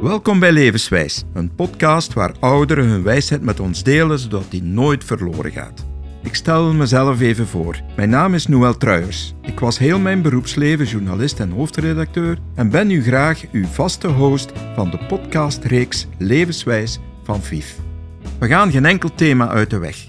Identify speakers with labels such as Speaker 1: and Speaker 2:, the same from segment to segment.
Speaker 1: Welkom bij Levenswijs, een podcast waar ouderen hun wijsheid met ons delen zodat die nooit verloren gaat. Ik stel mezelf even voor. Mijn naam is Noël Truijers. Ik was heel mijn beroepsleven journalist en hoofdredacteur en ben nu graag uw vaste host van de podcastreeks Levenswijs van VIF. We gaan geen enkel thema uit de weg.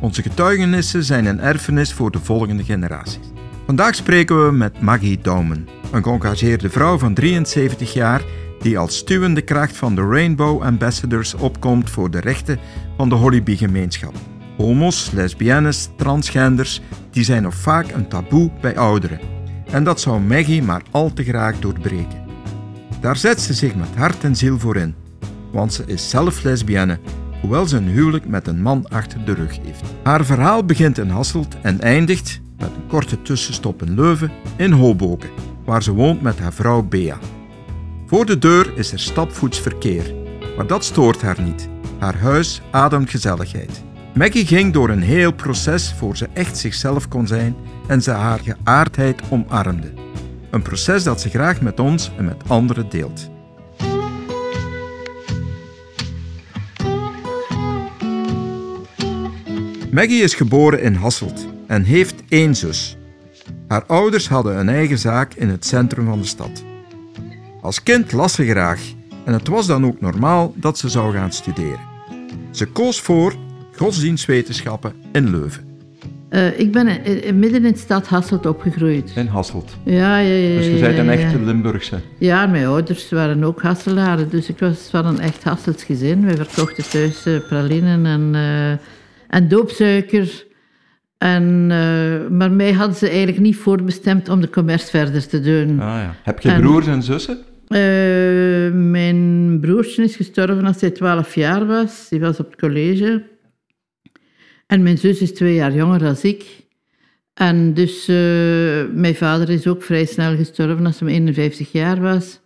Speaker 1: Onze getuigenissen zijn een erfenis voor de volgende generaties. Vandaag spreken we met Maggie Daumen, een geëngageerde vrouw van 73 jaar die als stuwende kracht van de Rainbow Ambassadors opkomt voor de rechten van de Hollyby-gemeenschap. Homo's, lesbiennes, transgenders, die zijn nog vaak een taboe bij ouderen. En dat zou Maggie maar al te graag doorbreken. Daar zet ze zich met hart en ziel voor in, want ze is zelf lesbienne, hoewel ze een huwelijk met een man achter de rug heeft. Haar verhaal begint in Hasselt en eindigt, met een korte tussenstop in Leuven, in Hoboken, waar ze woont met haar vrouw Bea. Voor de deur is er stapvoetsverkeer, maar dat stoort haar niet. Haar huis ademt gezelligheid. Maggie ging door een heel proces voor ze echt zichzelf kon zijn en ze haar geaardheid omarmde. Een proces dat ze graag met ons en met anderen deelt. Maggie is geboren in Hasselt en heeft één zus. Haar ouders hadden een eigen zaak in het centrum van de stad. Als kind las ze graag en het was dan ook normaal dat ze zou gaan studeren. Ze koos voor godsdienstwetenschappen in Leuven.
Speaker 2: Uh, ik ben midden in de stad Hasselt opgegroeid.
Speaker 1: In Hasselt?
Speaker 2: Ja, ja, ja.
Speaker 1: Dus je bent een echte Limburgse?
Speaker 2: Ja, mijn ouders waren ook Hasselaren, dus ik was van een echt Hasselts gezin. We verkochten thuis uh, pralinen en, uh, en doopsuiker. En, maar mij hadden ze eigenlijk niet voorbestemd om de commerce verder te doen.
Speaker 1: Ah, ja. Heb je broers en zussen?
Speaker 2: Uh, mijn broertje is gestorven als hij 12 jaar was. Die was op het college. En mijn zus is twee jaar jonger dan ik. En dus uh, mijn vader is ook vrij snel gestorven als hij 51 jaar was.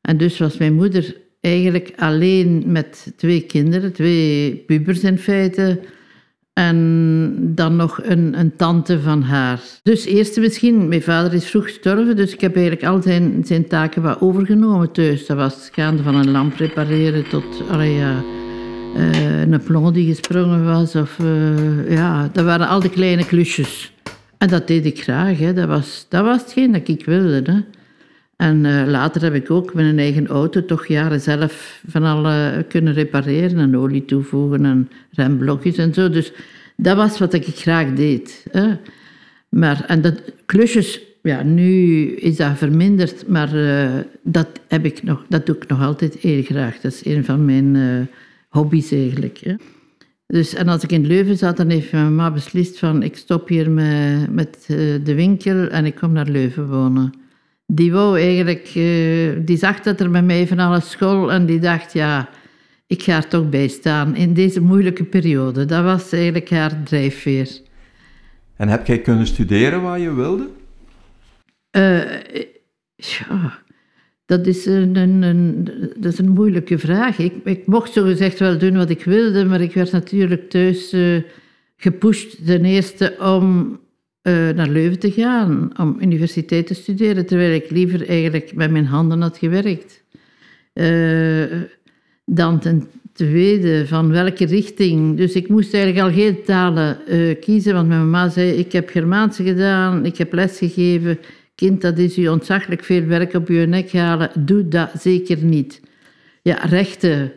Speaker 2: En dus was mijn moeder eigenlijk alleen met twee kinderen, twee pubers in feite. En dan nog een, een, tante van haar. Dus eerst misschien, mijn vader is vroeg gestorven, dus ik heb eigenlijk al zijn, zijn taken wat overgenomen thuis. Dat was gaande van een lamp repareren tot uh, een plomb die gesprongen was. Of, uh, ja, dat waren al die kleine klusjes. En dat deed ik graag. Hè. Dat, was, dat was hetgeen dat ik wilde. Hè. En uh, later heb ik ook met een eigen auto toch jaren zelf van alle kunnen repareren en olie toevoegen en remblokjes en zo. Dus dat was wat ik graag deed. Maar, en dat klusjes, ja, nu is dat verminderd, maar uh, dat, heb ik nog, dat doe ik nog altijd heel graag. Dat is een van mijn hobby's eigenlijk. Hè. Dus, en als ik in Leuven zat, dan heeft mijn mama beslist van ik stop hier met, met de winkel en ik kom naar Leuven wonen die wou eigenlijk, uh, die zag dat er met mij van alles school en die dacht, ja, ik ga er toch bij staan in deze moeilijke periode. Dat was eigenlijk haar drijfveer.
Speaker 1: En heb jij kunnen studeren waar je wilde?
Speaker 2: Uh, ja, dat is een, een, een, dat is een moeilijke vraag. Ik, ik mocht zogezegd wel doen wat ik wilde, maar ik werd natuurlijk thuis uh, gepusht ten eerste om uh, naar Leuven te gaan om universiteit te studeren, terwijl ik liever eigenlijk met mijn handen had gewerkt. Uh, dan ten tweede, van welke richting. Dus ik moest eigenlijk al geen talen uh, kiezen, want mijn mama zei, ik heb Germaanse gedaan, ik heb lesgegeven. Kind, dat is u ontzaglijk veel werk op uw nek halen. Doe dat zeker niet. Ja, rechten.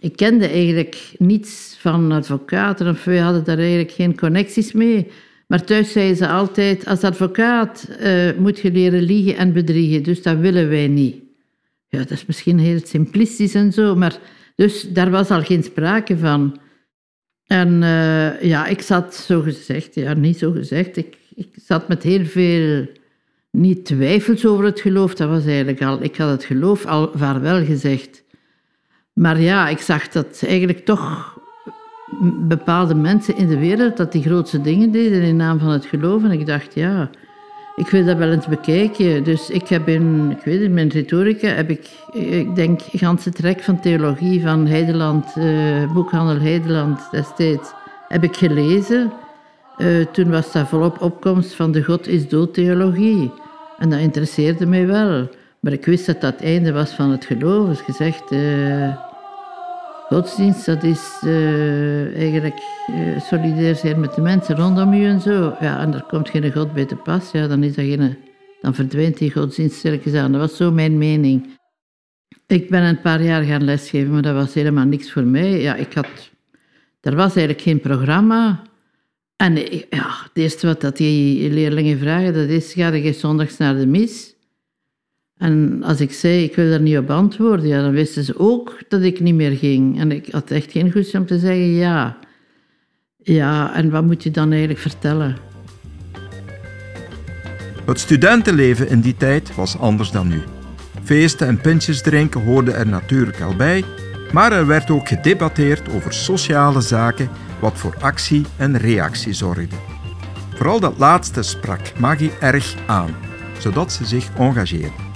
Speaker 2: Ik kende eigenlijk niets van advocaten, of wij hadden daar eigenlijk geen connecties mee. Maar thuis zeiden ze altijd, als advocaat uh, moet je leren liegen en bedriegen, dus dat willen wij niet. Ja, dat is misschien heel simplistisch en zo, maar dus daar was al geen sprake van. En uh, ja, ik zat zo gezegd, ja, niet zo gezegd, ik, ik zat met heel veel, niet twijfels over het geloof, dat was eigenlijk al, ik had het geloof al vaarwel gezegd. Maar ja, ik zag dat eigenlijk toch bepaalde mensen in de wereld dat die grootste dingen deden in naam van het geloof. En ik dacht, ja, ik wil dat wel eens bekijken. Dus ik heb in, ik weet in mijn retorica, heb ik, ik denk, de ganse trek van theologie van Heideland, uh, boekhandel Heideland destijds, heb ik gelezen. Uh, toen was dat volop opkomst van de God is dood theologie. En dat interesseerde mij wel. Maar ik wist dat dat het einde was van het geloof. Dus gezegd, uh, godsdienst, dat is uh, eigenlijk uh, solidair zijn met de mensen rondom u en zo. Ja, en er komt geen God bij te pas, ja, dan, is dat geen, dan verdwijnt die godsdienst stilletjes aan. Dat was zo mijn mening. Ik ben een paar jaar gaan lesgeven, maar dat was helemaal niks voor mij. Ja, ik had, er was eigenlijk geen programma. En ja, het eerste wat dat die leerlingen vragen, dat is, ga je zondags naar de mis? En als ik zei, ik wil daar niet op antwoorden, ja, dan wisten ze ook dat ik niet meer ging. En ik had echt geen goesting om te zeggen ja. Ja, en wat moet je dan eigenlijk vertellen?
Speaker 1: Het studentenleven in die tijd was anders dan nu. Feesten en pintjes drinken hoorden er natuurlijk al bij, maar er werd ook gedebatteerd over sociale zaken, wat voor actie en reactie zorgde. Vooral dat laatste sprak Maggie erg aan, zodat ze zich engageerde.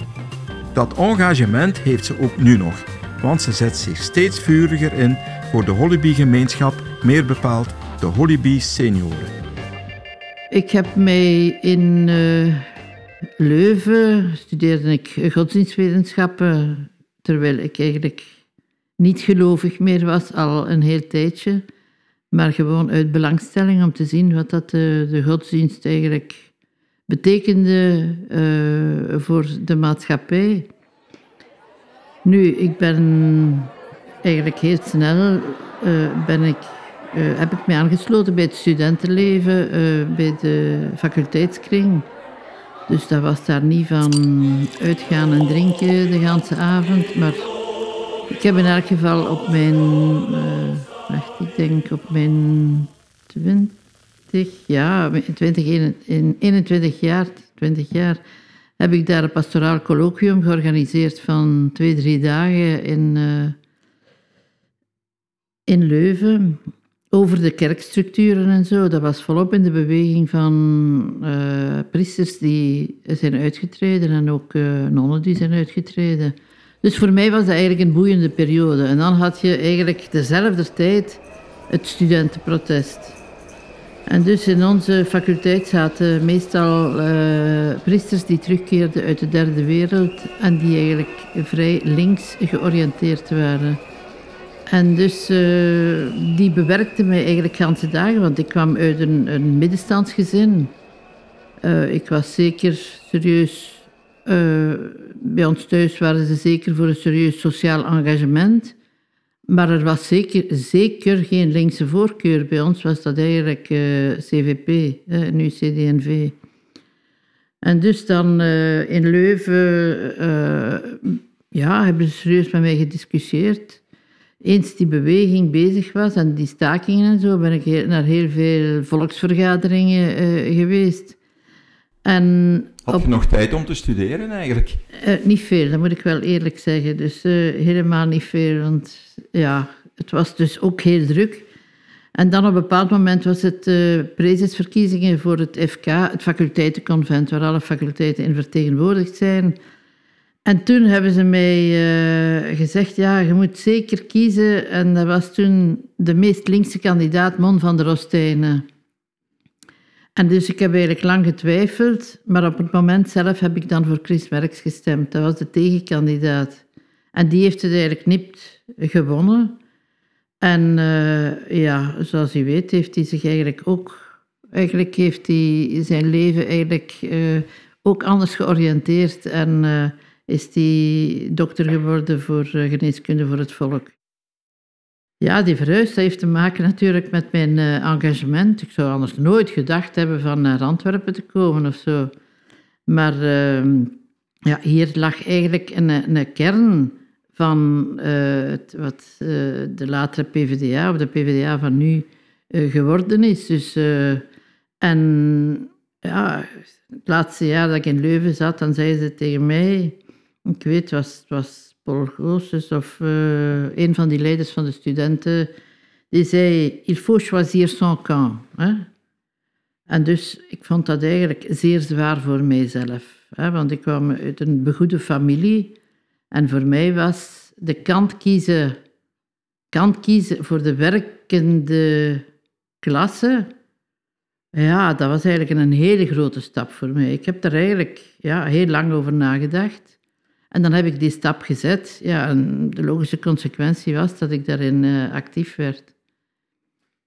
Speaker 1: Dat engagement heeft ze ook nu nog, want ze zet zich steeds vuriger in voor de Hollyby-gemeenschap, meer bepaald de Hollyby Senioren.
Speaker 2: Ik heb mij in uh, Leuven studeerde ik godsdienstwetenschappen, terwijl ik eigenlijk niet gelovig meer was, al een heel tijdje. Maar gewoon uit belangstelling om te zien wat dat de, de godsdienst eigenlijk betekende uh, voor de maatschappij. Nu, ik ben eigenlijk heel snel uh, ben ik, uh, heb ik me aangesloten bij het studentenleven, bij de faculteitskring. Dus dat was daar niet van uitgaan en drinken de hele avond. Maar ik heb in elk geval op mijn, wacht, ik denk op mijn 20 ja, 20, 21 jaar, 20 jaar heb ik daar een pastoraal colloquium georganiseerd van twee, drie dagen in, uh, in Leuven. Over de kerkstructuren en zo. Dat was volop in de beweging van uh, priesters die zijn uitgetreden en ook uh, nonnen die zijn uitgetreden. Dus voor mij was dat eigenlijk een boeiende periode. En dan had je eigenlijk dezelfde tijd het studentenprotest. En dus in onze faculteit zaten meestal uh, priesters die terugkeerden uit de derde wereld en die eigenlijk vrij links georiënteerd waren. En dus uh, die bewerkte mij eigenlijk ganse dagen, want ik kwam uit een, een middenstandsgezin. Uh, ik was zeker serieus, bij ons thuis waren ze zeker voor een serieus sociaal engagement. Maar er was zeker, zeker geen linkse voorkeur. Bij ons was dat eigenlijk eh, CVP, nu CD&V. En dus dan uh, in Leuven uh, ja, hebben ze serieus met mij gediscussieerd. Eens die beweging bezig was en die stakingen en zo, ben ik naar heel veel volksvergaderingen geweest.
Speaker 1: En Had je nog tijd om te studeren eigenlijk?
Speaker 2: Uh, niet veel, dat moet ik wel eerlijk zeggen. Dus uh, helemaal niet veel, want ja, het was dus ook heel druk. En dan op een bepaald moment was het uh, voor het FK, het faculteitenconvent, waar alle faculteiten in vertegenwoordigd zijn. En toen hebben ze mij gezegd, ja, je moet zeker kiezen. En dat was toen de meest linkse kandidaat, Mon van der Ostijnen. En dus ik heb eigenlijk lang getwijfeld, maar op het moment zelf heb ik dan voor Chris Merks gestemd. Dat was de tegenkandidaat. En die heeft het eigenlijk nipt gewonnen. En uh, ja, zoals u weet, heeft hij zich eigenlijk ook... Eigenlijk heeft hij zijn leven eigenlijk uh, ook anders georiënteerd en uh, is hij dokter geworden voor geneeskunde voor het volk. Ja, die verhuis heeft te maken natuurlijk met mijn uh, engagement. Ik zou anders nooit gedacht hebben van naar Antwerpen te komen of zo. Maar uh, ja, hier lag eigenlijk een, een kern van uh, het, wat uh, de latere PvdA of de PvdA van nu geworden is. Dus, en ja, het laatste jaar dat ik in Leuven zat, dan zei ze tegen mij, ik weet, het was, het was Paul Grosses of uh, een van die leiders van de studenten, die zei, il faut choisir son camp. Hè? En dus ik vond dat eigenlijk zeer zwaar voor mijzelf. Hè? Want ik kwam uit een begoede familie en voor mij was de kant kiezen, kant kiezen voor de werkende klasse, ja, dat was eigenlijk een hele grote stap voor mij. Ik heb daar eigenlijk ja, heel lang over nagedacht. En dan heb ik die stap gezet. Ja, en de logische consequentie was dat ik daarin uh, actief werd.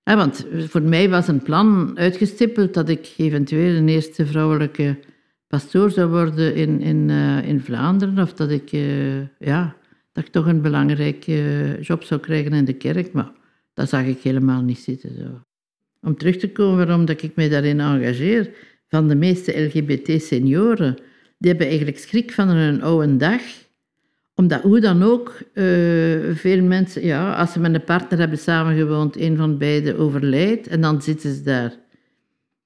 Speaker 2: Want voor mij was een plan uitgestippeld dat ik eventueel een eerste vrouwelijke pastoor zou worden in, in, uh, in Vlaanderen. Of dat ik, uh, ja, dat ik toch een belangrijke job zou krijgen in de kerk. Maar dat zag ik helemaal niet zitten. Zo. Om terug te komen waarom dat ik mij daarin engageer. Van de meeste LGBT-senioren, die hebben eigenlijk schrik van een oude dag omdat hoe dan ook, uh, veel mensen, ja, als ze met een partner hebben samengewoond, een van beiden overlijdt en dan zitten ze daar.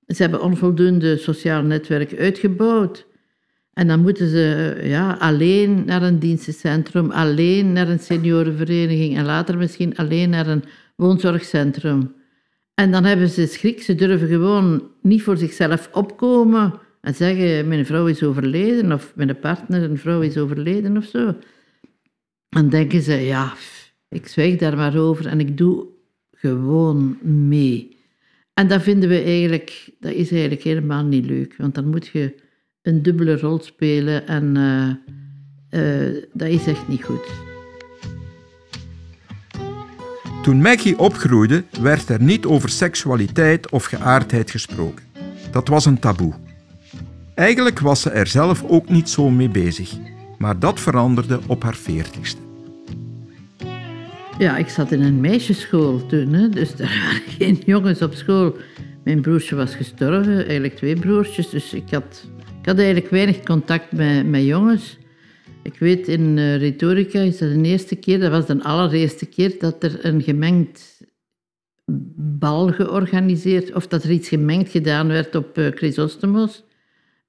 Speaker 2: Ze hebben onvoldoende sociaal netwerk uitgebouwd. En dan moeten ze ja, alleen naar een dienstencentrum, alleen naar een seniorenvereniging en later misschien alleen naar een woonzorgcentrum. En dan hebben ze schrik, ze durven gewoon niet voor zichzelf opkomen en zeggen: Mijn vrouw is overleden, of mijn partner, een vrouw is overleden of zo. Dan denken ze: Ja, ik zwijg daar maar over en ik doe gewoon mee. En dat vinden we eigenlijk, dat is eigenlijk helemaal niet leuk, want dan moet je een dubbele rol spelen en uh, uh, dat is echt niet goed.
Speaker 1: Toen Maggie opgroeide, werd er niet over seksualiteit of geaardheid gesproken. Dat was een taboe. Eigenlijk was ze er zelf ook niet zo mee bezig, maar dat veranderde op haar veertigste.
Speaker 2: Ja, ik zat in een meisjesschool toen, hè, dus er waren geen jongens op school. Mijn broertje was gestorven, eigenlijk twee broertjes, dus ik had, ik had eigenlijk weinig contact met, met jongens. Ik weet, in uh, retorica is dat de eerste keer, dat was de allereerste keer dat er een gemengd bal georganiseerd, of dat er iets gemengd gedaan werd op uh, Chrysostomos.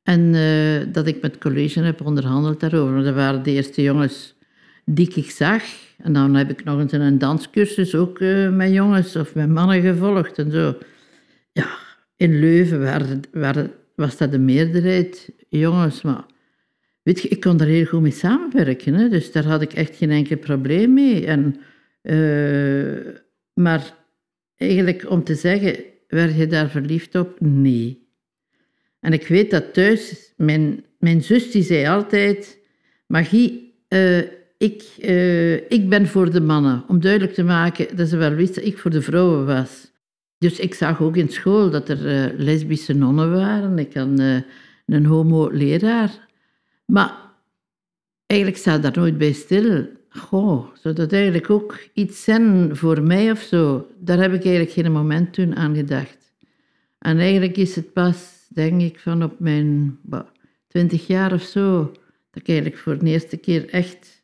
Speaker 2: En uh, dat ik met college heb onderhandeld daarover. Dat waren de eerste jongens die ik zag. En dan heb ik nog eens een danscursus ook met jongens of met mannen gevolgd en zo. Ja, in Leuven was dat de meerderheid jongens, maar Weet je, ik kon daar heel goed mee samenwerken, dus daar had ik echt geen enkel probleem mee. En, uh, maar eigenlijk om te zeggen, werd je daar verliefd op? Nee. En ik weet dat thuis, mijn, mijn zus die zei altijd, Magie, uh, ik, uh, ik ben voor de mannen. Om duidelijk te maken dat ze wel wist dat ik voor de vrouwen was. Dus ik zag ook in school dat er lesbische nonnen waren. Ik had een homo-leraar. Maar eigenlijk sta daar nooit bij stil. Goh, zou dat eigenlijk ook iets zijn voor mij of zo? Daar heb ik eigenlijk geen moment toen aan gedacht. En eigenlijk is het pas, denk ik, van op mijn twintig jaar of zo, dat ik eigenlijk voor de eerste keer echt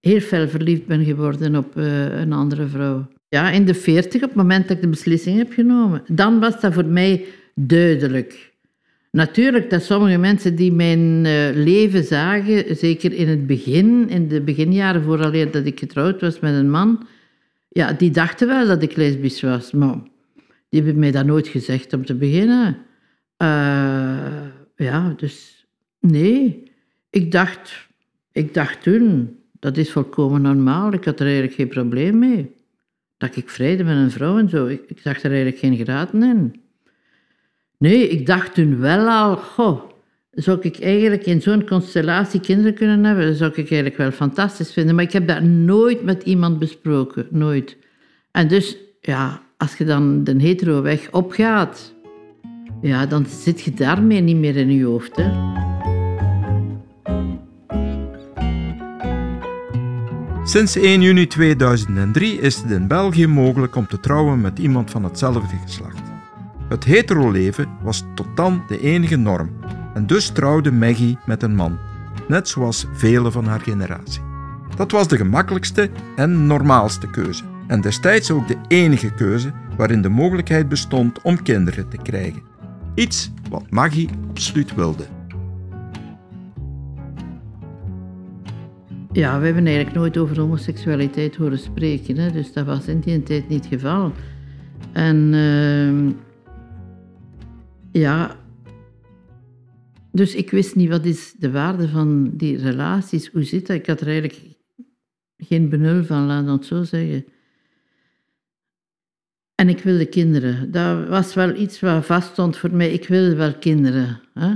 Speaker 2: heel fel verliefd ben geworden op uh, een andere vrouw. Ja, in de veertig, op het moment dat ik de beslissing heb genomen. Dan was dat voor mij duidelijk. Natuurlijk dat sommige mensen die mijn eh, leven zagen, zeker in het begin, in de beginjaren vooraleer dat ik getrouwd was met een man, ja, die dachten wel dat ik lesbisch was, maar die hebben mij dat nooit gezegd om te beginnen. Uh, ja, dus nee. Ik dacht, ik dacht toen, dat is volkomen normaal. Ik had er eigenlijk geen probleem mee. Dat ik vrede met een vrouw en zo. Ik, ik zag er eigenlijk geen graden in. Nee, ik dacht toen wel al, goh, zou ik eigenlijk in zo'n constellatie kinderen kunnen hebben? Dat zou ik eigenlijk wel fantastisch vinden. Maar ik heb dat nooit met iemand besproken, nooit. En dus, ja, als je dan de hetero weg opgaat, ja, dan zit je daarmee niet meer in je hoofd. Hè.
Speaker 1: Sinds 1 juni 2003 is het in België mogelijk om te trouwen met iemand van hetzelfde geslacht. Het hetero-leven was tot dan de enige norm en dus trouwde Maggie met een man, net zoals velen van haar generatie. Dat was de gemakkelijkste en normaalste keuze en destijds ook de enige keuze waarin de mogelijkheid bestond om kinderen te krijgen. Iets wat Maggie absoluut wilde.
Speaker 2: Ja, we hebben eigenlijk nooit over homoseksualiteit horen spreken, hè? dus dat was in die tijd niet het geval. En uh, ja, dus ik wist niet wat is de waarde van die relaties, hoe zit dat? Ik had er eigenlijk geen benul van, laat het zo zeggen. En ik wilde kinderen. Dat was wel iets wat vaststond voor mij. Ik wilde wel kinderen. Hè?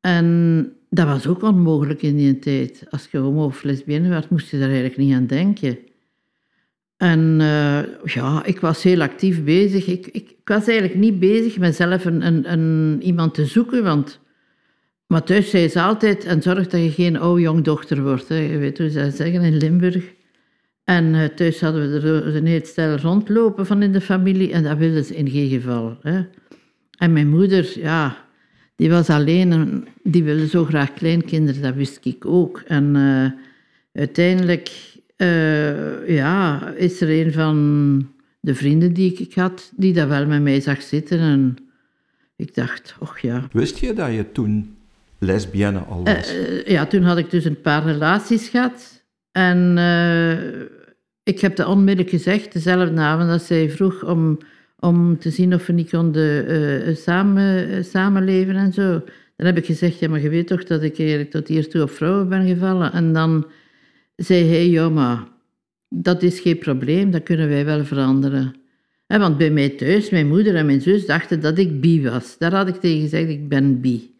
Speaker 2: En dat was ook onmogelijk in die tijd. Als je homo of lesbienne werd, moest je daar eigenlijk niet aan denken. En uh, ja, ik was heel actief bezig. Ik, ik, was eigenlijk niet bezig met zelf een, een, een, iemand te zoeken, want... Maar thuis zei ze altijd, en zorg dat je geen oude jongdochter wordt. Hè. Je weet hoe ze zeggen in Limburg. En uh, thuis hadden we er een heel stel rondlopen van in de familie en dat wilden ze in geen geval. Hè. En mijn moeder, ja, die was alleen en die wilde zo graag kleinkinderen, dat wist ik ook. En uh, uiteindelijk uh, ja, is er een van de vrienden die ik had, die dat wel met mij zag zitten. En ik dacht, och ja.
Speaker 1: Wist je dat je toen lesbienne al was?
Speaker 2: Uh, ja, toen had ik dus een paar relaties gehad. En ik heb dat onmiddellijk gezegd, dezelfde avond dat zij vroeg om om te zien of we niet konden uh, samen, samenleven en zo. Dan heb ik gezegd, ja, maar je weet toch dat ik eigenlijk tot hiertoe op vrouwen ben gevallen. En dan zei hij, ja, maar dat is geen probleem, dat kunnen wij wel veranderen. want bij mij thuis, mijn moeder en mijn zus dachten dat ik bi was. Daar had ik tegen gezegd, ik ben bi.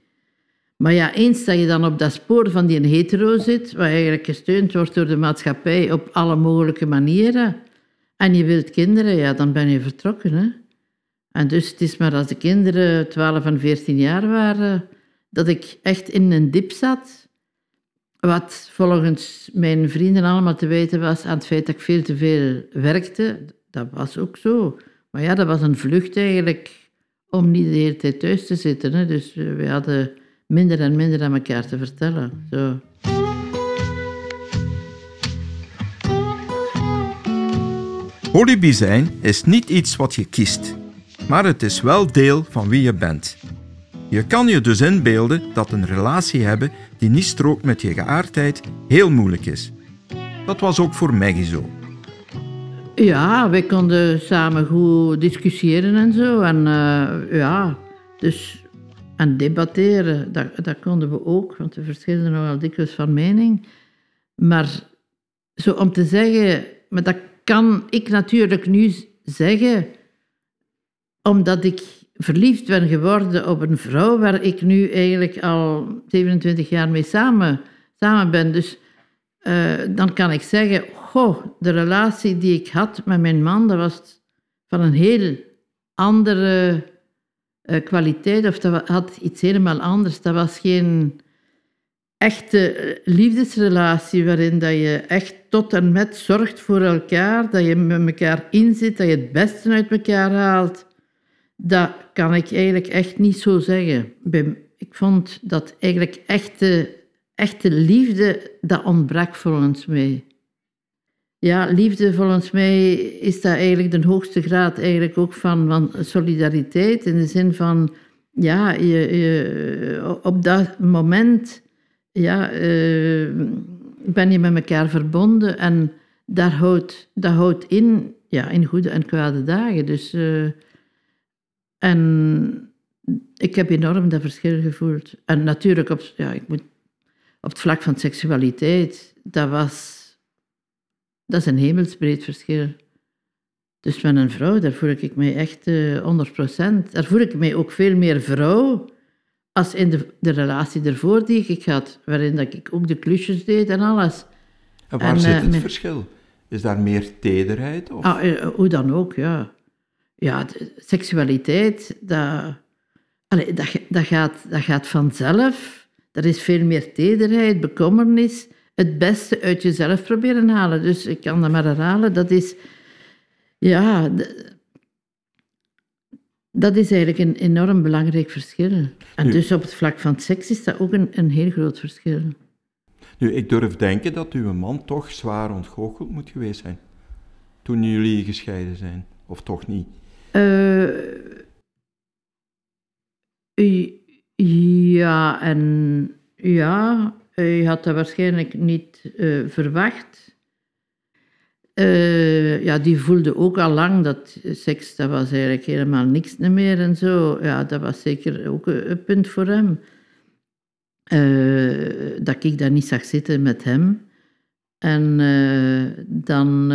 Speaker 2: Maar ja, eens dat je dan op dat spoor van die hetero zit, waar eigenlijk gesteund wordt door de maatschappij op alle mogelijke manieren, en je wilt kinderen, ja, dan ben je vertrokken. Hè? En dus het is maar als de kinderen 12 en 14 jaar waren, dat ik echt in een dip zat. Wat volgens mijn vrienden allemaal te weten was aan het feit dat ik veel te veel werkte. Dat was ook zo. Maar ja, dat was een vlucht eigenlijk om niet de hele tijd thuis te zitten. Hè. Dus we hadden minder en minder aan elkaar te vertellen. Zo.
Speaker 1: Polybi zijn is niet iets wat je kiest, maar het is wel deel van wie je bent. Je kan je dus inbeelden dat een relatie hebben die niet strookt met je geaardheid heel moeilijk is. Dat was ook voor Maggie zo.
Speaker 2: Ja, wij konden samen goed discussiëren en zo. En uh, ja, dus en debatteren, dat, dat konden we ook, want we verschilden nogal dikwijls van mening. Maar zo om te zeggen, maar dat kan ik natuurlijk nu zeggen, omdat ik verliefd ben geworden op een vrouw waar ik nu eigenlijk al 27 jaar mee samen, samen ben. Dus uh, dan kan ik zeggen, goh, de relatie die ik had met mijn man, dat was van een heel andere kwaliteit, of dat had iets helemaal anders. Dat was geen echte eh, liefdesrelatie waarin dat je echt tot en met zorgt voor elkaar, dat je met elkaar inzit, dat je het beste uit elkaar haalt, dat kan ik eigenlijk echt niet zo zeggen. Ik vond dat eigenlijk echte, echte liefde, dat ontbrak volgens mij. Ja, liefde volgens mij is dat eigenlijk de hoogste graad eigenlijk ook van, van solidariteit, in de zin van, ja, je, op dat moment ja, uh, ben je met elkaar verbonden en daar houdt, dat houdt in, ja, in goede en kwade dagen. Dus, uh, en ik heb enorm dat verschil gevoeld. En natuurlijk, op, ja, ik moet, op het vlak van seksualiteit, dat was... Dat is een hemelsbreed verschil. Dus met een vrouw, daar voel ik mij echt uh, eh, 100%. Daar voel ik mij ook veel meer vrouw als in de, de relatie ervoor die ik had, waarin dat ik ook de klusjes deed en alles.
Speaker 1: En waar zit uh, het verschil? Is daar meer tederheid? Of?
Speaker 2: Ah, uh, hoe dan ook, ja. Ja, seksualiteit, dat, dat, dat, gaat, dat gaat vanzelf. Er is veel meer tederheid, bekommernis. Het beste uit jezelf proberen halen. Dus ik kan dat maar herhalen. Dat is... Ja, dat is eigenlijk een enorm belangrijk verschil. En dus op het vlak van seks is dat ook een, een heel groot verschil.
Speaker 1: Nu, ik durf denken dat uw man toch zwaar ontgoocheld moet geweest zijn. Toen jullie gescheiden zijn. Of toch niet? Uh,
Speaker 2: ja en ja. Hij had dat waarschijnlijk niet uh, verwacht. Uh, ja, die voelde ook al lang dat seks, dat was eigenlijk helemaal niks meer en zo. Ja, dat was zeker ook een, punt voor hem. Uh, dat ik daar niet zag zitten met hem. En dan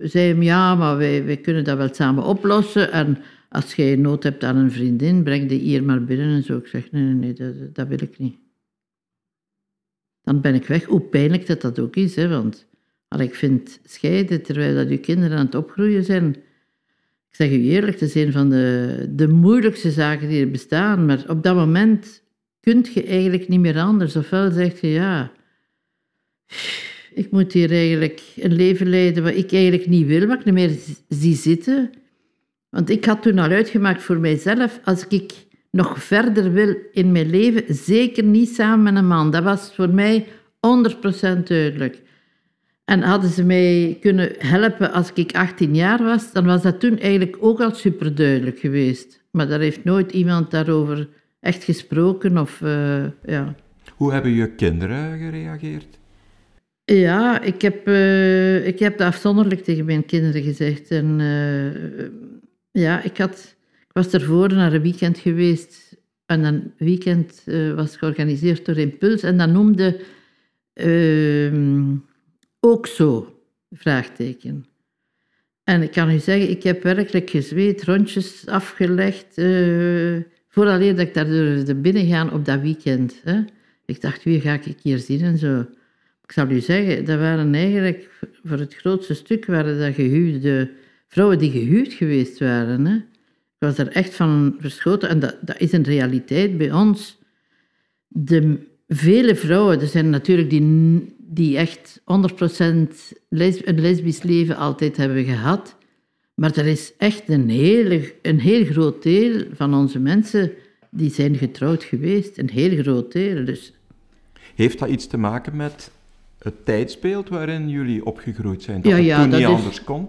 Speaker 2: zei hij ja, maar wij, wij kunnen dat wel samen oplossen. En als jij nood hebt aan een vriendin, breng die hier maar binnen en zo. Ik zeg, nee, nee, nee, dat, dat wil ik niet. Dan ben ik weg. Hoe pijnlijk dat dat ook is, hè, want als ik vind scheiden terwijl dat je kinderen aan het opgroeien zijn, ik zeg u eerlijk, dat is een van de, de moeilijkste zaken die er bestaan. Maar op dat moment kun je eigenlijk niet meer anders. Ofwel zeg je, ja, ik moet hier eigenlijk een leven leiden wat ik eigenlijk niet wil, wat ik niet meer zie zitten. Want ik had toen al uitgemaakt voor mijzelf, als ik nog verder wil in mijn leven, zeker niet samen met een man. Dat was voor mij 100% duidelijk. En hadden ze mij kunnen helpen als ik 18 jaar was, dan was dat toen eigenlijk ook al superduidelijk geweest. Maar daar heeft nooit iemand daarover echt gesproken. Of, uh, ja.
Speaker 1: Hoe hebben je kinderen gereageerd?
Speaker 2: Ja, ik heb, uh, ik heb dat afzonderlijk tegen mijn kinderen gezegd. En uh, ja, ik, had, was ervoor naar een weekend geweest. En een weekend was georganiseerd door Impuls. En dat noemde ehm, ook zo, vraagteken. En ik kan u zeggen, ik heb werkelijk gezweet, rondjes afgelegd, uh, vooraleer dat ik daar durfde binnen gaan op dat weekend. Hè. Ik dacht, wie ga ik hier zien en zo. Ik zal u zeggen, dat waren eigenlijk, voor het grootste stuk waren dat gehuwde vrouwen die gehuwd geweest waren. Hè. Ik was er echt van verschoten en dat, dat is een realiteit bij ons. De vele vrouwen, er zijn natuurlijk die die echt 100% les, een lesbisch leven altijd hebben gehad. Maar er is echt een, hele, een heel groot deel van onze mensen die zijn getrouwd geweest. Een heel groot deel. Dus.
Speaker 1: Heeft dat iets te maken met het tijdsbeeld waarin jullie opgegroeid zijn? Dat ja, ja, het toen niet anders kon?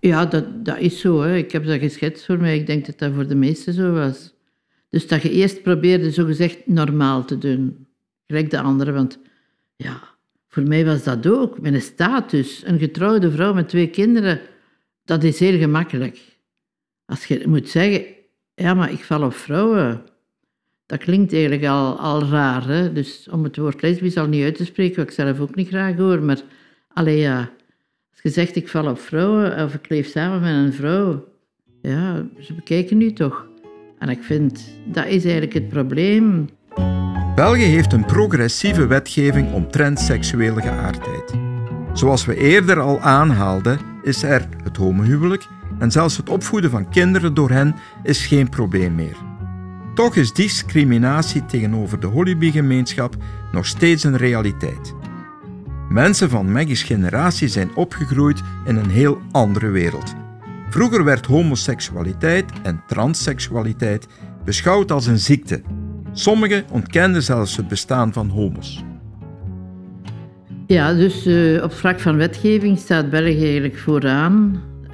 Speaker 2: Ja, dat, dat is zo. Hè. Ik heb dat geschetst voor mij. Ik denk dat dat voor de meesten zo was. Dus dat je eerst probeerde zogezegd normaal te doen. Gelijk de anderen, want ja, voor mij was dat ook. Mijn status, een getrouwde vrouw met twee kinderen, dat is heel gemakkelijk. Als je moet zeggen, ja, maar ik val op vrouwen. Dat klinkt eigenlijk al, al raar. Hè? Dus om het woord lesbisch al niet uit te spreken, wat ik zelf ook niet graag hoor. Maar alleen ja, zegt ik val op vrouwen of ik leef samen met een vrouw, ja, ze bekijken nu toch. En ik vind, dat is eigenlijk het probleem.
Speaker 1: België heeft een progressieve wetgeving omtrent seksuele geaardheid. Zoals we eerder al aanhaalden, is er het homohuwelijk en zelfs het opvoeden van kinderen door hen is geen probleem meer. Toch is discriminatie tegenover de Holibi-gemeenschap nog steeds een realiteit. Mensen van Maggie's generatie zijn opgegroeid in een heel andere wereld. Vroeger werd homoseksualiteit en transseksualiteit beschouwd als een ziekte Sommigen ontkenden zelfs het bestaan van homo's.
Speaker 2: Ja, dus uh, op vlak van wetgeving staat België eigenlijk vooraan. Uh,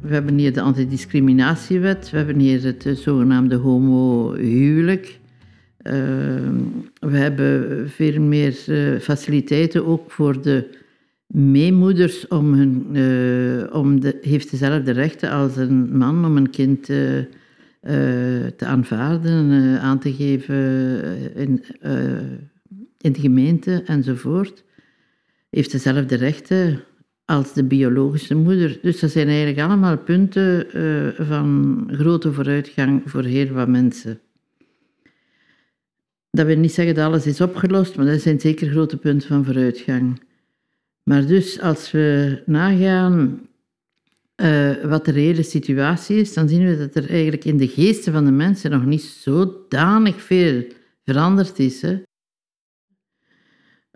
Speaker 2: we hebben hier de antidiscriminatiewet, we hebben hier het uh, zogenaamde homohuwelijk. We hebben veel meer faciliteiten ook voor de meemoeders om hun, om de, heeft dezelfde rechten als een man om een kind te eh, aanvaarden, uh, aan te geven eh, in, in de gemeente enzovoort. Heeft dezelfde rechten als de biologische moeder. Dus dat zijn eigenlijk allemaal punten van grote vooruitgang voor heel wat mensen. Dat wil niet zeggen dat alles is opgelost, maar dat zijn zeker grote punten van vooruitgang. Maar dus als we nagaan uh, wat de reële situatie is, dan zien we dat er eigenlijk in de geesten van de mensen nog niet zodanig veel veranderd is. Hè.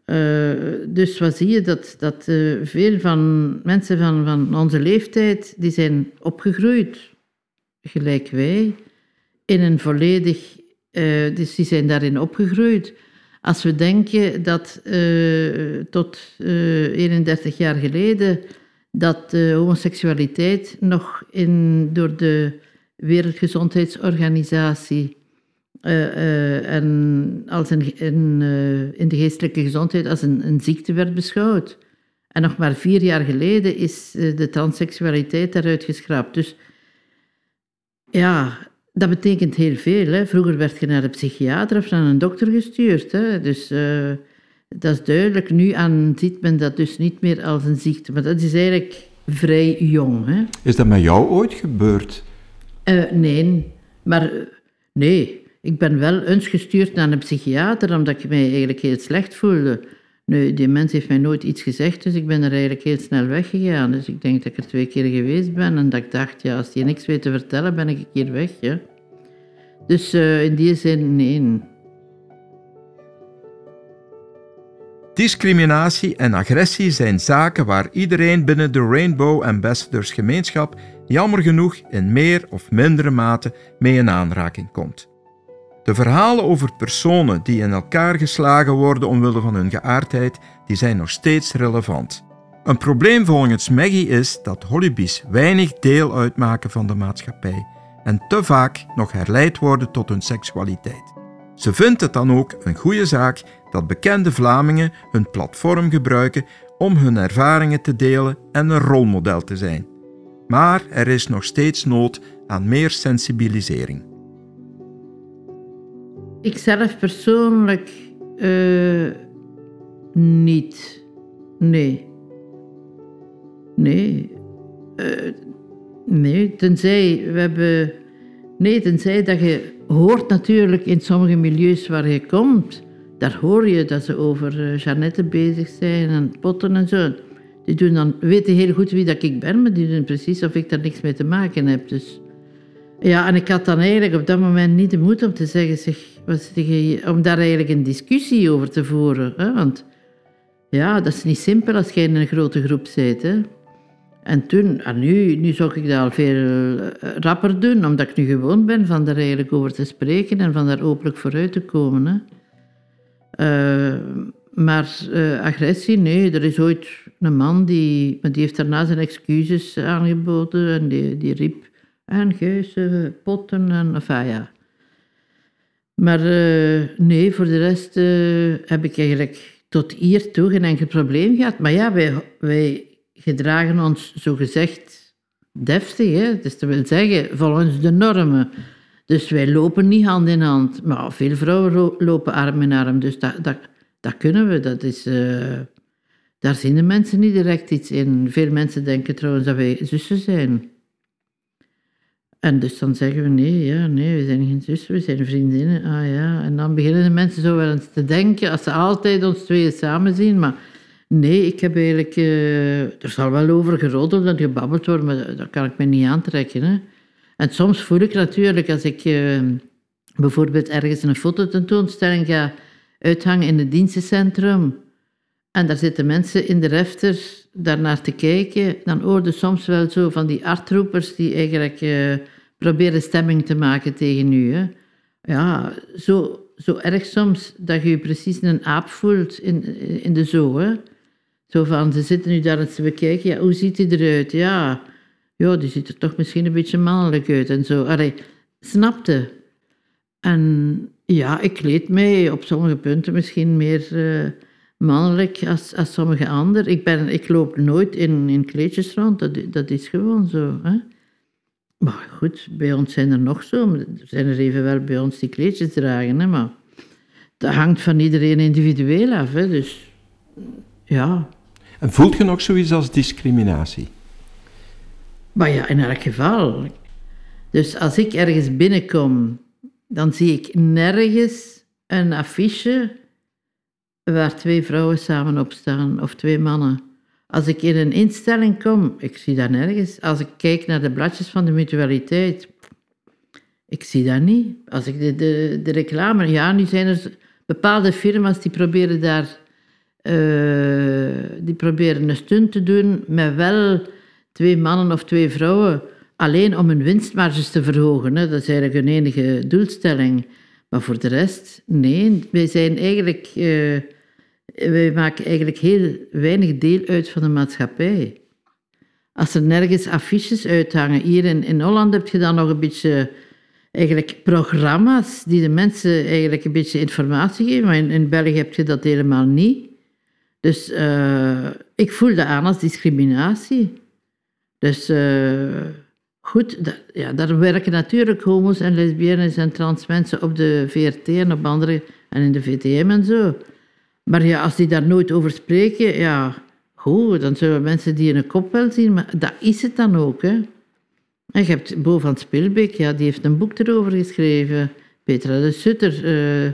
Speaker 2: Uh, dus wat zie je? Dat, dat uh, veel van mensen van, van onze leeftijd, die zijn opgegroeid, gelijk wij, in een volledig... dus die zijn daarin opgegroeid. Als we denken dat tot 31 jaar geleden dat homoseksualiteit nog in, door de Wereldgezondheidsorganisatie en als een, in, in de geestelijke gezondheid als een, een, ziekte werd beschouwd. En nog maar vier jaar geleden is de transseksualiteit daaruit geschrapt. Dus ja, dat betekent heel veel. Hè. Vroeger werd je naar de psychiater of naar een dokter gestuurd. Hè. Dus dat is duidelijk. Nu aan ziet men dat dus niet meer als een ziekte. Maar dat is eigenlijk vrij jong. Hè?
Speaker 1: Is dat met jou ooit gebeurd?
Speaker 2: Uh, nee, maar nee. ik ben wel eens gestuurd naar een psychiater, omdat ik mij eigenlijk heel slecht voelde. Nu, die mens heeft mij nooit iets gezegd, dus ik ben er eigenlijk heel snel weggegaan. Dus ik denk dat ik er twee keer geweest ben en dat ik dacht, ja, als die niks weet te vertellen, ben ik een keer weg. Ja. Dus uh, in die zin, nee.
Speaker 1: Discriminatie en agressie zijn zaken waar iedereen binnen de Rainbow Ambassadors gemeenschap jammer genoeg in meer of mindere mate mee in aanraking komt. De verhalen over personen die in elkaar geslagen worden omwille van hun geaardheid, die zijn nog steeds relevant. Een probleem volgens Maggie is dat holibies weinig deel uitmaken van de maatschappij en te vaak nog herleid worden tot hun seksualiteit. Ze vindt het dan ook een goede zaak dat bekende Vlamingen hun platform gebruiken om hun ervaringen te delen en een rolmodel te zijn. Maar er is nog steeds nood aan meer sensibilisering.
Speaker 2: Ik zelf persoonlijk uh, niet. Nee. Nee. Uh, nee, tenzij we hebben. Nee, tenzij dat je hoort natuurlijk in sommige milieus waar je komt, daar hoor je dat ze over uh, Jeannette bezig zijn en potten en zo. Die doen dan, weten heel goed wie dat ik ben, maar die doen precies of ik daar niks mee te maken heb. Dus ja, en ik had dan eigenlijk op dat moment niet de moed om te zeggen, zeg, om daar eigenlijk een discussie over te voeren. Hè? Want ja, dat is niet simpel als je in een grote groep zit. En toen, en nu, nu zou ik dat al veel eh, rapper doen, omdat ik nu gewoon ben van daar eigenlijk over te spreken en van daar openlijk vooruit te komen. Hè. Uh, maar uh, agressie, nee, er is ooit een man die, die heeft daarna zijn excuses aangeboden en die, die riep en geuzen, potten en ja. Maar nee, voor de rest heb ik eigenlijk tot hier toe geen enkel probleem gehad. Maar ja, wij, wij gedragen ons zogezegd deftig. Hè? Dus dat wil zeggen, volgens de normen. Dus wij lopen niet hand in hand. Maar veel vrouwen lopen arm in arm. Dus dat, dat, dat kunnen we. Dat is, uh, daar zien de mensen niet direct iets in. Veel mensen denken trouwens dat wij zussen zijn. En dus dan zeggen we nee, ja, nee, we zijn geen zussen, we zijn vriendinnen. Ah ja, en dan beginnen de mensen zo wel eens te denken, als ze altijd ons tweeën samen zien. Maar nee, ik heb eigenlijk, uh, er zal wel over geroddeld en gebabbeld worden, maar dat, kan ik me niet aantrekken. Hè. En soms voel ik natuurlijk, als ik uh, bijvoorbeeld ergens een fototentoonstelling ga uithangen in het dienstencentrum, en daar zitten mensen in de refter daarnaar te kijken, dan hoorde soms wel zo van die artroepers die eigenlijk uh, proberen stemming te maken tegen u. Hè. Ja, zo, zo erg soms dat je je precies een aap voelt in, in de zoo. Zo van, ze zitten nu daar eens te bekijken, ja, hoe ziet hij eruit? Ja, ja, die ziet er toch misschien een beetje mannelijk uit en zo. Allee, snapte. En ja, ik kleed mij op sommige punten misschien meer... Uh, mannelijk als, als sommige anderen. Ik, ben, ik loop nooit in, in kleedjes rond, dat, dat is gewoon zo. Hè? Maar goed, bij ons zijn er nog zo. Er zijn er evenwel bij ons die kleedjes dragen. Hè? Maar dat hangt van iedereen individueel af. Hè? Dus ja.
Speaker 1: En voelt je nog zoiets als discriminatie?
Speaker 2: Maar ja, in elk geval. Dus als ik ergens binnenkom, dan zie ik nergens een affiche waar twee vrouwen samen op staan of twee mannen. Als ik in een instelling kom, ik zie dat nergens. Als ik kijk naar de bladjes van de mutualiteit, ik zie dat niet. Als ik de, de, de reclame, ja, nu zijn er bepaalde firma's die proberen daar uh, die proberen een stunt te doen met wel twee mannen of twee vrouwen, alleen om hun winstmarges te verhogen. Hè. Dat is eigenlijk hun enige doelstelling. Maar voor de rest, nee, wij zijn eigenlijk. Uh, maken eigenlijk heel weinig deel uit van de maatschappij. Als er nergens affiches uithangen, hier in, in Holland heb je dan nog een beetje eigenlijk programma's die de mensen eigenlijk een beetje informatie geven, maar in, in België heb je dat helemaal niet. Dus uh, ik voel dat aan als discriminatie. Dus uh, goed, ja, daar werken natuurlijk homo's en lesbiennes en trans mensen op de VRT en op andere, en in de VTM en zo. Maar ja, als die daar nooit over spreken, ja, goed, dan zullen mensen die in een kop wel zien, maar dat is het dan ook. Hè. En je hebt Bo van Spilbeek, ja, die heeft een boek erover geschreven. Petra de Sutter, uh,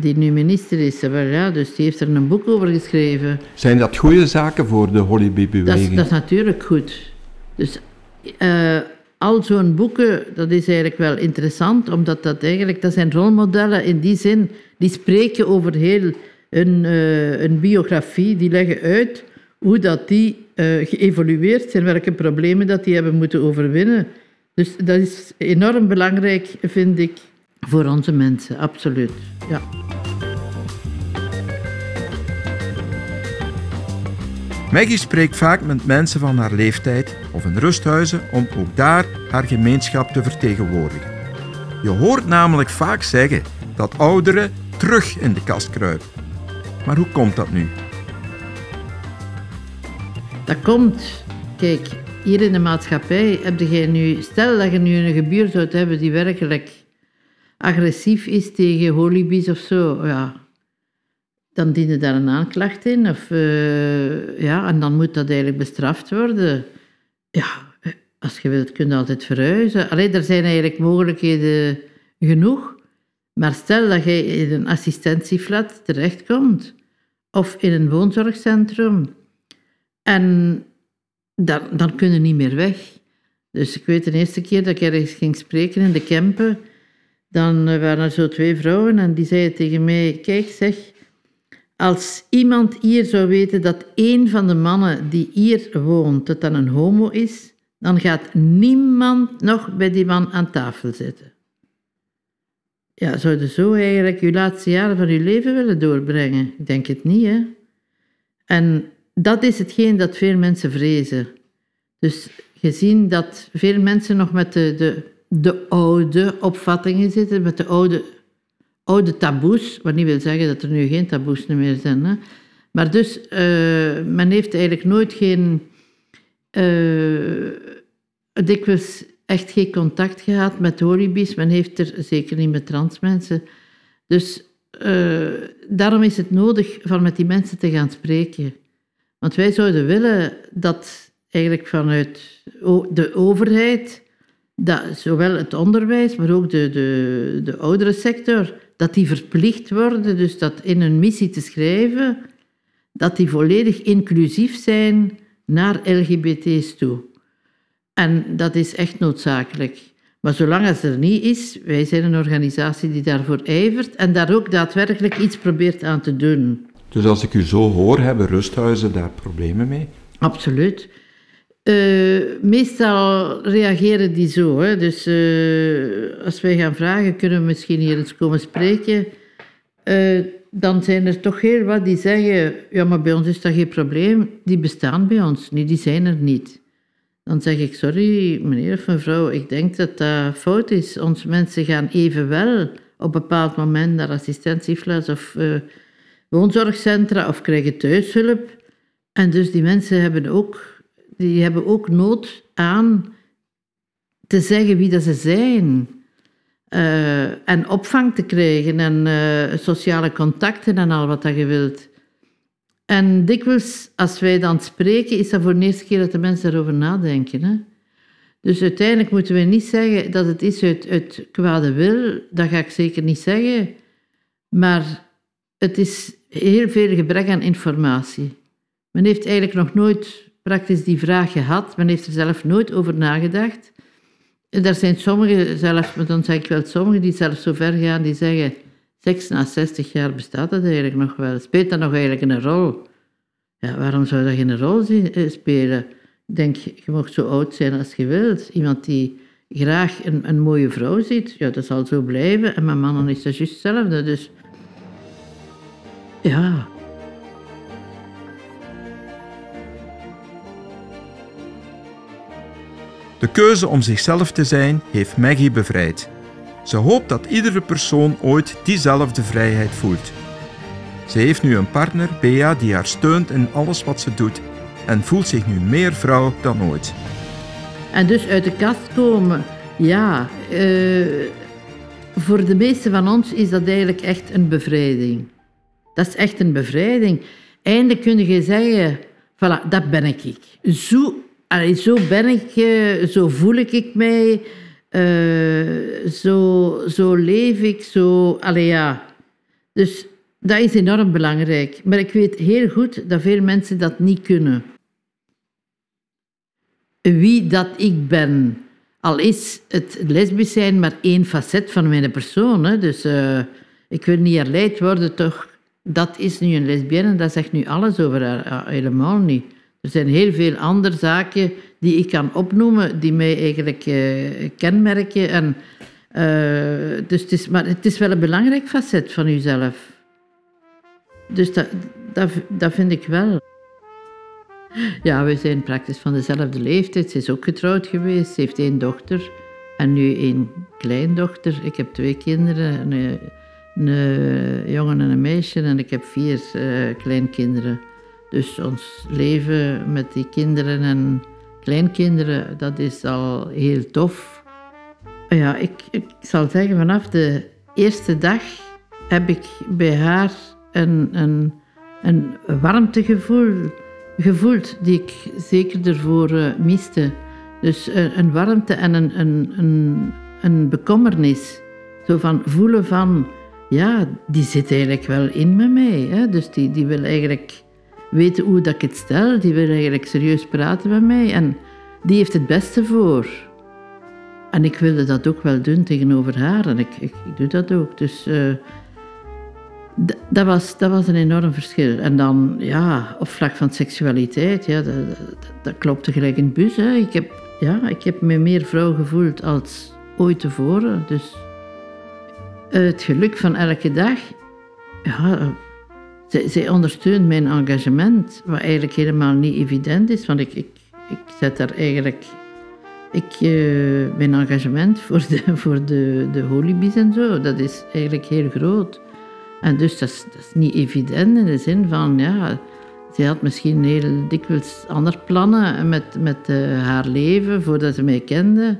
Speaker 2: die nu minister is. Ja, dus die heeft er een boek over geschreven.
Speaker 1: Zijn dat goede zaken voor de Hollybee-beweging?
Speaker 2: Dat, dat, is natuurlijk goed. Dus uh, al zo'n boeken, dat is eigenlijk wel interessant, omdat dat eigenlijk, dat zijn rolmodellen in die zin, die spreken over heel een, uh, een biografie, die leggen uit hoe dat die uh, geëvolueerd zijn, welke problemen dat die hebben moeten overwinnen. Dus dat is enorm belangrijk, vind ik, voor onze mensen, absoluut. Ja.
Speaker 1: Maggie spreekt vaak met mensen van haar leeftijd of in rusthuizen om ook daar haar gemeenschap te vertegenwoordigen. Je hoort namelijk vaak zeggen dat ouderen terug in de kast kruipen. Maar hoe komt dat nu?
Speaker 2: Dat komt, kijk, hier in de maatschappij heb je nu, stel dat je nu een gebuur zou hebben die werkelijk agressief is tegen holibies of zo, ja, dan dienen daar een aanklacht in. Of, uh, ja, en dan moet dat eigenlijk bestraft worden. Ja, als je wilt, kun je altijd verhuizen. Alleen, er zijn eigenlijk mogelijkheden genoeg. Maar stel dat je in een assistentieflat terechtkomt, of in een woonzorgcentrum, en dan, dan kun je niet meer weg. Dus ik weet de eerste keer dat ik ergens ging spreken in de Kempen, dan waren er zo twee vrouwen en die zeiden tegen mij, kijk zeg, als iemand hier zou weten dat één van de mannen die hier woont, dat dan een homo is, dan gaat niemand nog bij die man aan tafel zitten. Ja, je zo eigenlijk je laatste jaren van je leven willen doorbrengen? Ik denk het niet, hè. En dat is hetgeen dat veel mensen vrezen. Dus gezien dat veel mensen nog met de, de, de oude opvattingen zitten, met de oude oude taboes, wat niet wil zeggen dat er nu geen taboes meer zijn. Hè. Maar dus, uh, men heeft eigenlijk nooit geen, uh, dikwijls echt geen contact gehad met holibies. Men heeft er zeker niet met transmensen. Dus uh, daarom is het nodig van met die mensen te gaan spreken. Want wij zouden willen dat eigenlijk vanuit de overheid, dat zowel het onderwijs, maar ook de, de, de oudere sector, dat die verplicht worden, dus dat in een missie te schrijven, dat die volledig inclusief zijn naar LGBT's toe. En dat is echt noodzakelijk. Maar zolang het er niet is, wij zijn een organisatie die daarvoor ijvert en daar ook daadwerkelijk iets probeert aan te doen.
Speaker 1: Dus als ik u zo hoor, hebben rusthuizen daar problemen mee?
Speaker 2: Absoluut. Uh, meestal reageren die zo. Hè. Dus uh, als wij gaan vragen, kunnen we misschien hier eens komen spreken? Uh, dan zijn er toch heel wat die zeggen, ja, maar bij ons is dat geen probleem. Die bestaan bij ons niet, die zijn er niet. Dan zeg ik, sorry meneer of mevrouw, ik denk dat dat fout is. Onze mensen gaan evenwel op een bepaald moment naar assistentieflats of woonzorgcentra of krijgen thuishulp. En dus die mensen hebben ook die hebben ook nood aan te zeggen wie dat ze zijn. Uh, en opvang te krijgen en uh, sociale contacten en al wat dat je wilt. En dikwijls, als wij dan spreken, is dat voor de eerste keer dat de mensen daarover nadenken. Hè? Dus uiteindelijk moeten we niet zeggen dat het is uit, uit kwade wil. Dat ga ik zeker niet zeggen. Maar het is heel veel gebrek aan informatie. Men heeft eigenlijk nog nooit praktisch die vraag gehad. Men heeft er zelf nooit over nagedacht. Er zijn sommigen, zelf, maar dan zeg ik wel sommigen, die zelfs zo ver gaan, die zeggen, seks na 60 jaar bestaat dat eigenlijk nog wel. Speelt dat nog eigenlijk een rol? Ja, waarom zou dat geen rol eh, spelen? Ik denk, je mag zo oud zijn als je wilt. Iemand die graag een, een mooie vrouw ziet, ja, dat zal zo blijven. En mijn mannen is dat juist hetzelfde. Dus ja,
Speaker 1: De keuze om zichzelf te zijn heeft Maggie bevrijd. Ze hoopt dat iedere persoon ooit diezelfde vrijheid voelt. Ze heeft nu een partner, Bea, die haar steunt in alles wat ze doet en voelt zich nu meer vrouw dan ooit.
Speaker 2: En dus uit de kast komen, ja, uh, voor de meeste van ons is dat eigenlijk echt een bevrijding. Dat is echt een bevrijding. Eindelijk kun je zeggen, voilà, dat ben ik. Zo Allee, zo ben ik, zo voel ik mij. Eh, zo, zo leef ik, zo... Allee, ja. Dus dat is enorm belangrijk. Maar ik weet heel goed dat veel mensen dat niet kunnen. Wie dat ik ben. Al is het lesbisch zijn maar één facet van mijn persoon. Hè. Dus uh, ik wil niet herleid worden, toch? Dat is nu een lesbienne, dat zegt nu alles over haar. helemaal niet. Er zijn heel veel andere zaken die ik kan opnoemen, die mij eigenlijk uh, kenmerken. En, uh, dus het is, maar het is wel een belangrijk facet van uzelf. Dus dat, dat, dat vind ik wel. Ja, we zijn praktisch van dezelfde leeftijd. Ze is ook getrouwd geweest. Ze heeft één dochter en nu één kleindochter. Ik heb twee kinderen, een, een jongen en een meisje. En ik heb vier uh, kleinkinderen. Dus ons leven met die kinderen en kleinkinderen, dat is al heel tof. Ja, ik, ik zal zeggen, vanaf de eerste dag heb ik bij haar een, een, een warmtegevoel gevoeld die ik zeker ervoor uh, miste. Dus uh, een warmte en een, een, een, een bekommernis. Zo van voelen van, ja, die zit eigenlijk wel in met mij. Hè? Dus die, die wil eigenlijk weten hoe dat ik het stel. Die wil eigenlijk serieus praten met mij. En die heeft het beste voor. En ik wilde dat ook wel doen tegenover haar. En ik, ik, doe dat ook. Dus uh, dat, was, dat was een enorm verschil. En dan, ja, op vlak van seksualiteit, ja, dat, dat, dat klopte gelijk in bus. Hè. Ik, heb, ja, ik heb me meer vrouw gevoeld als ooit tevoren. Dus het geluk van elke dag, ja, zij, ondersteunt mijn engagement, wat eigenlijk helemaal niet evident is, want ik, ik, ik zet daar eigenlijk ik, uh, mijn engagement voor de, voor de, de holibies en zo, dat is eigenlijk heel groot. En dus dat is, niet evident in de zin van, ja, zij had misschien heel dikwijls andere plannen met, met uh, haar leven voordat ze mij kende,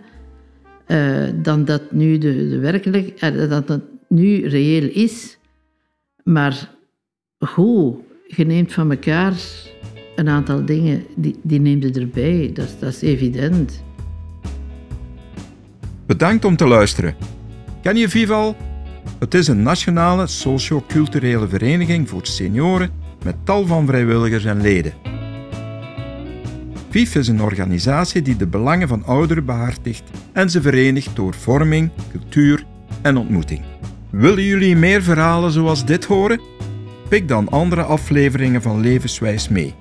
Speaker 2: uh, dan dat nu de, de werkelijk, dat dat nu reëel is. Maar goed, je neemt van elkaar een aantal dingen, die, die neemt je erbij. Dat, dat is evident.
Speaker 1: Bedankt om te luisteren. Ken je Vival? Het is een nationale socio-culturele vereniging voor senioren met tal van vrijwilligers en leden. VIF is een organisatie die de belangen van ouderen behartigt en ze verenigt door vorming, cultuur en ontmoeting. Willen jullie meer verhalen zoals dit horen? Pik dan andere afleveringen van Levenswijs mee.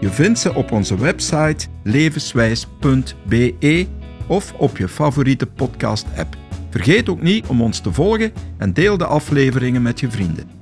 Speaker 1: Je vindt ze op onze website levenswijs.be of op je favoriete podcast-app. Vergeet ook niet om ons te volgen en deel de afleveringen met je vrienden.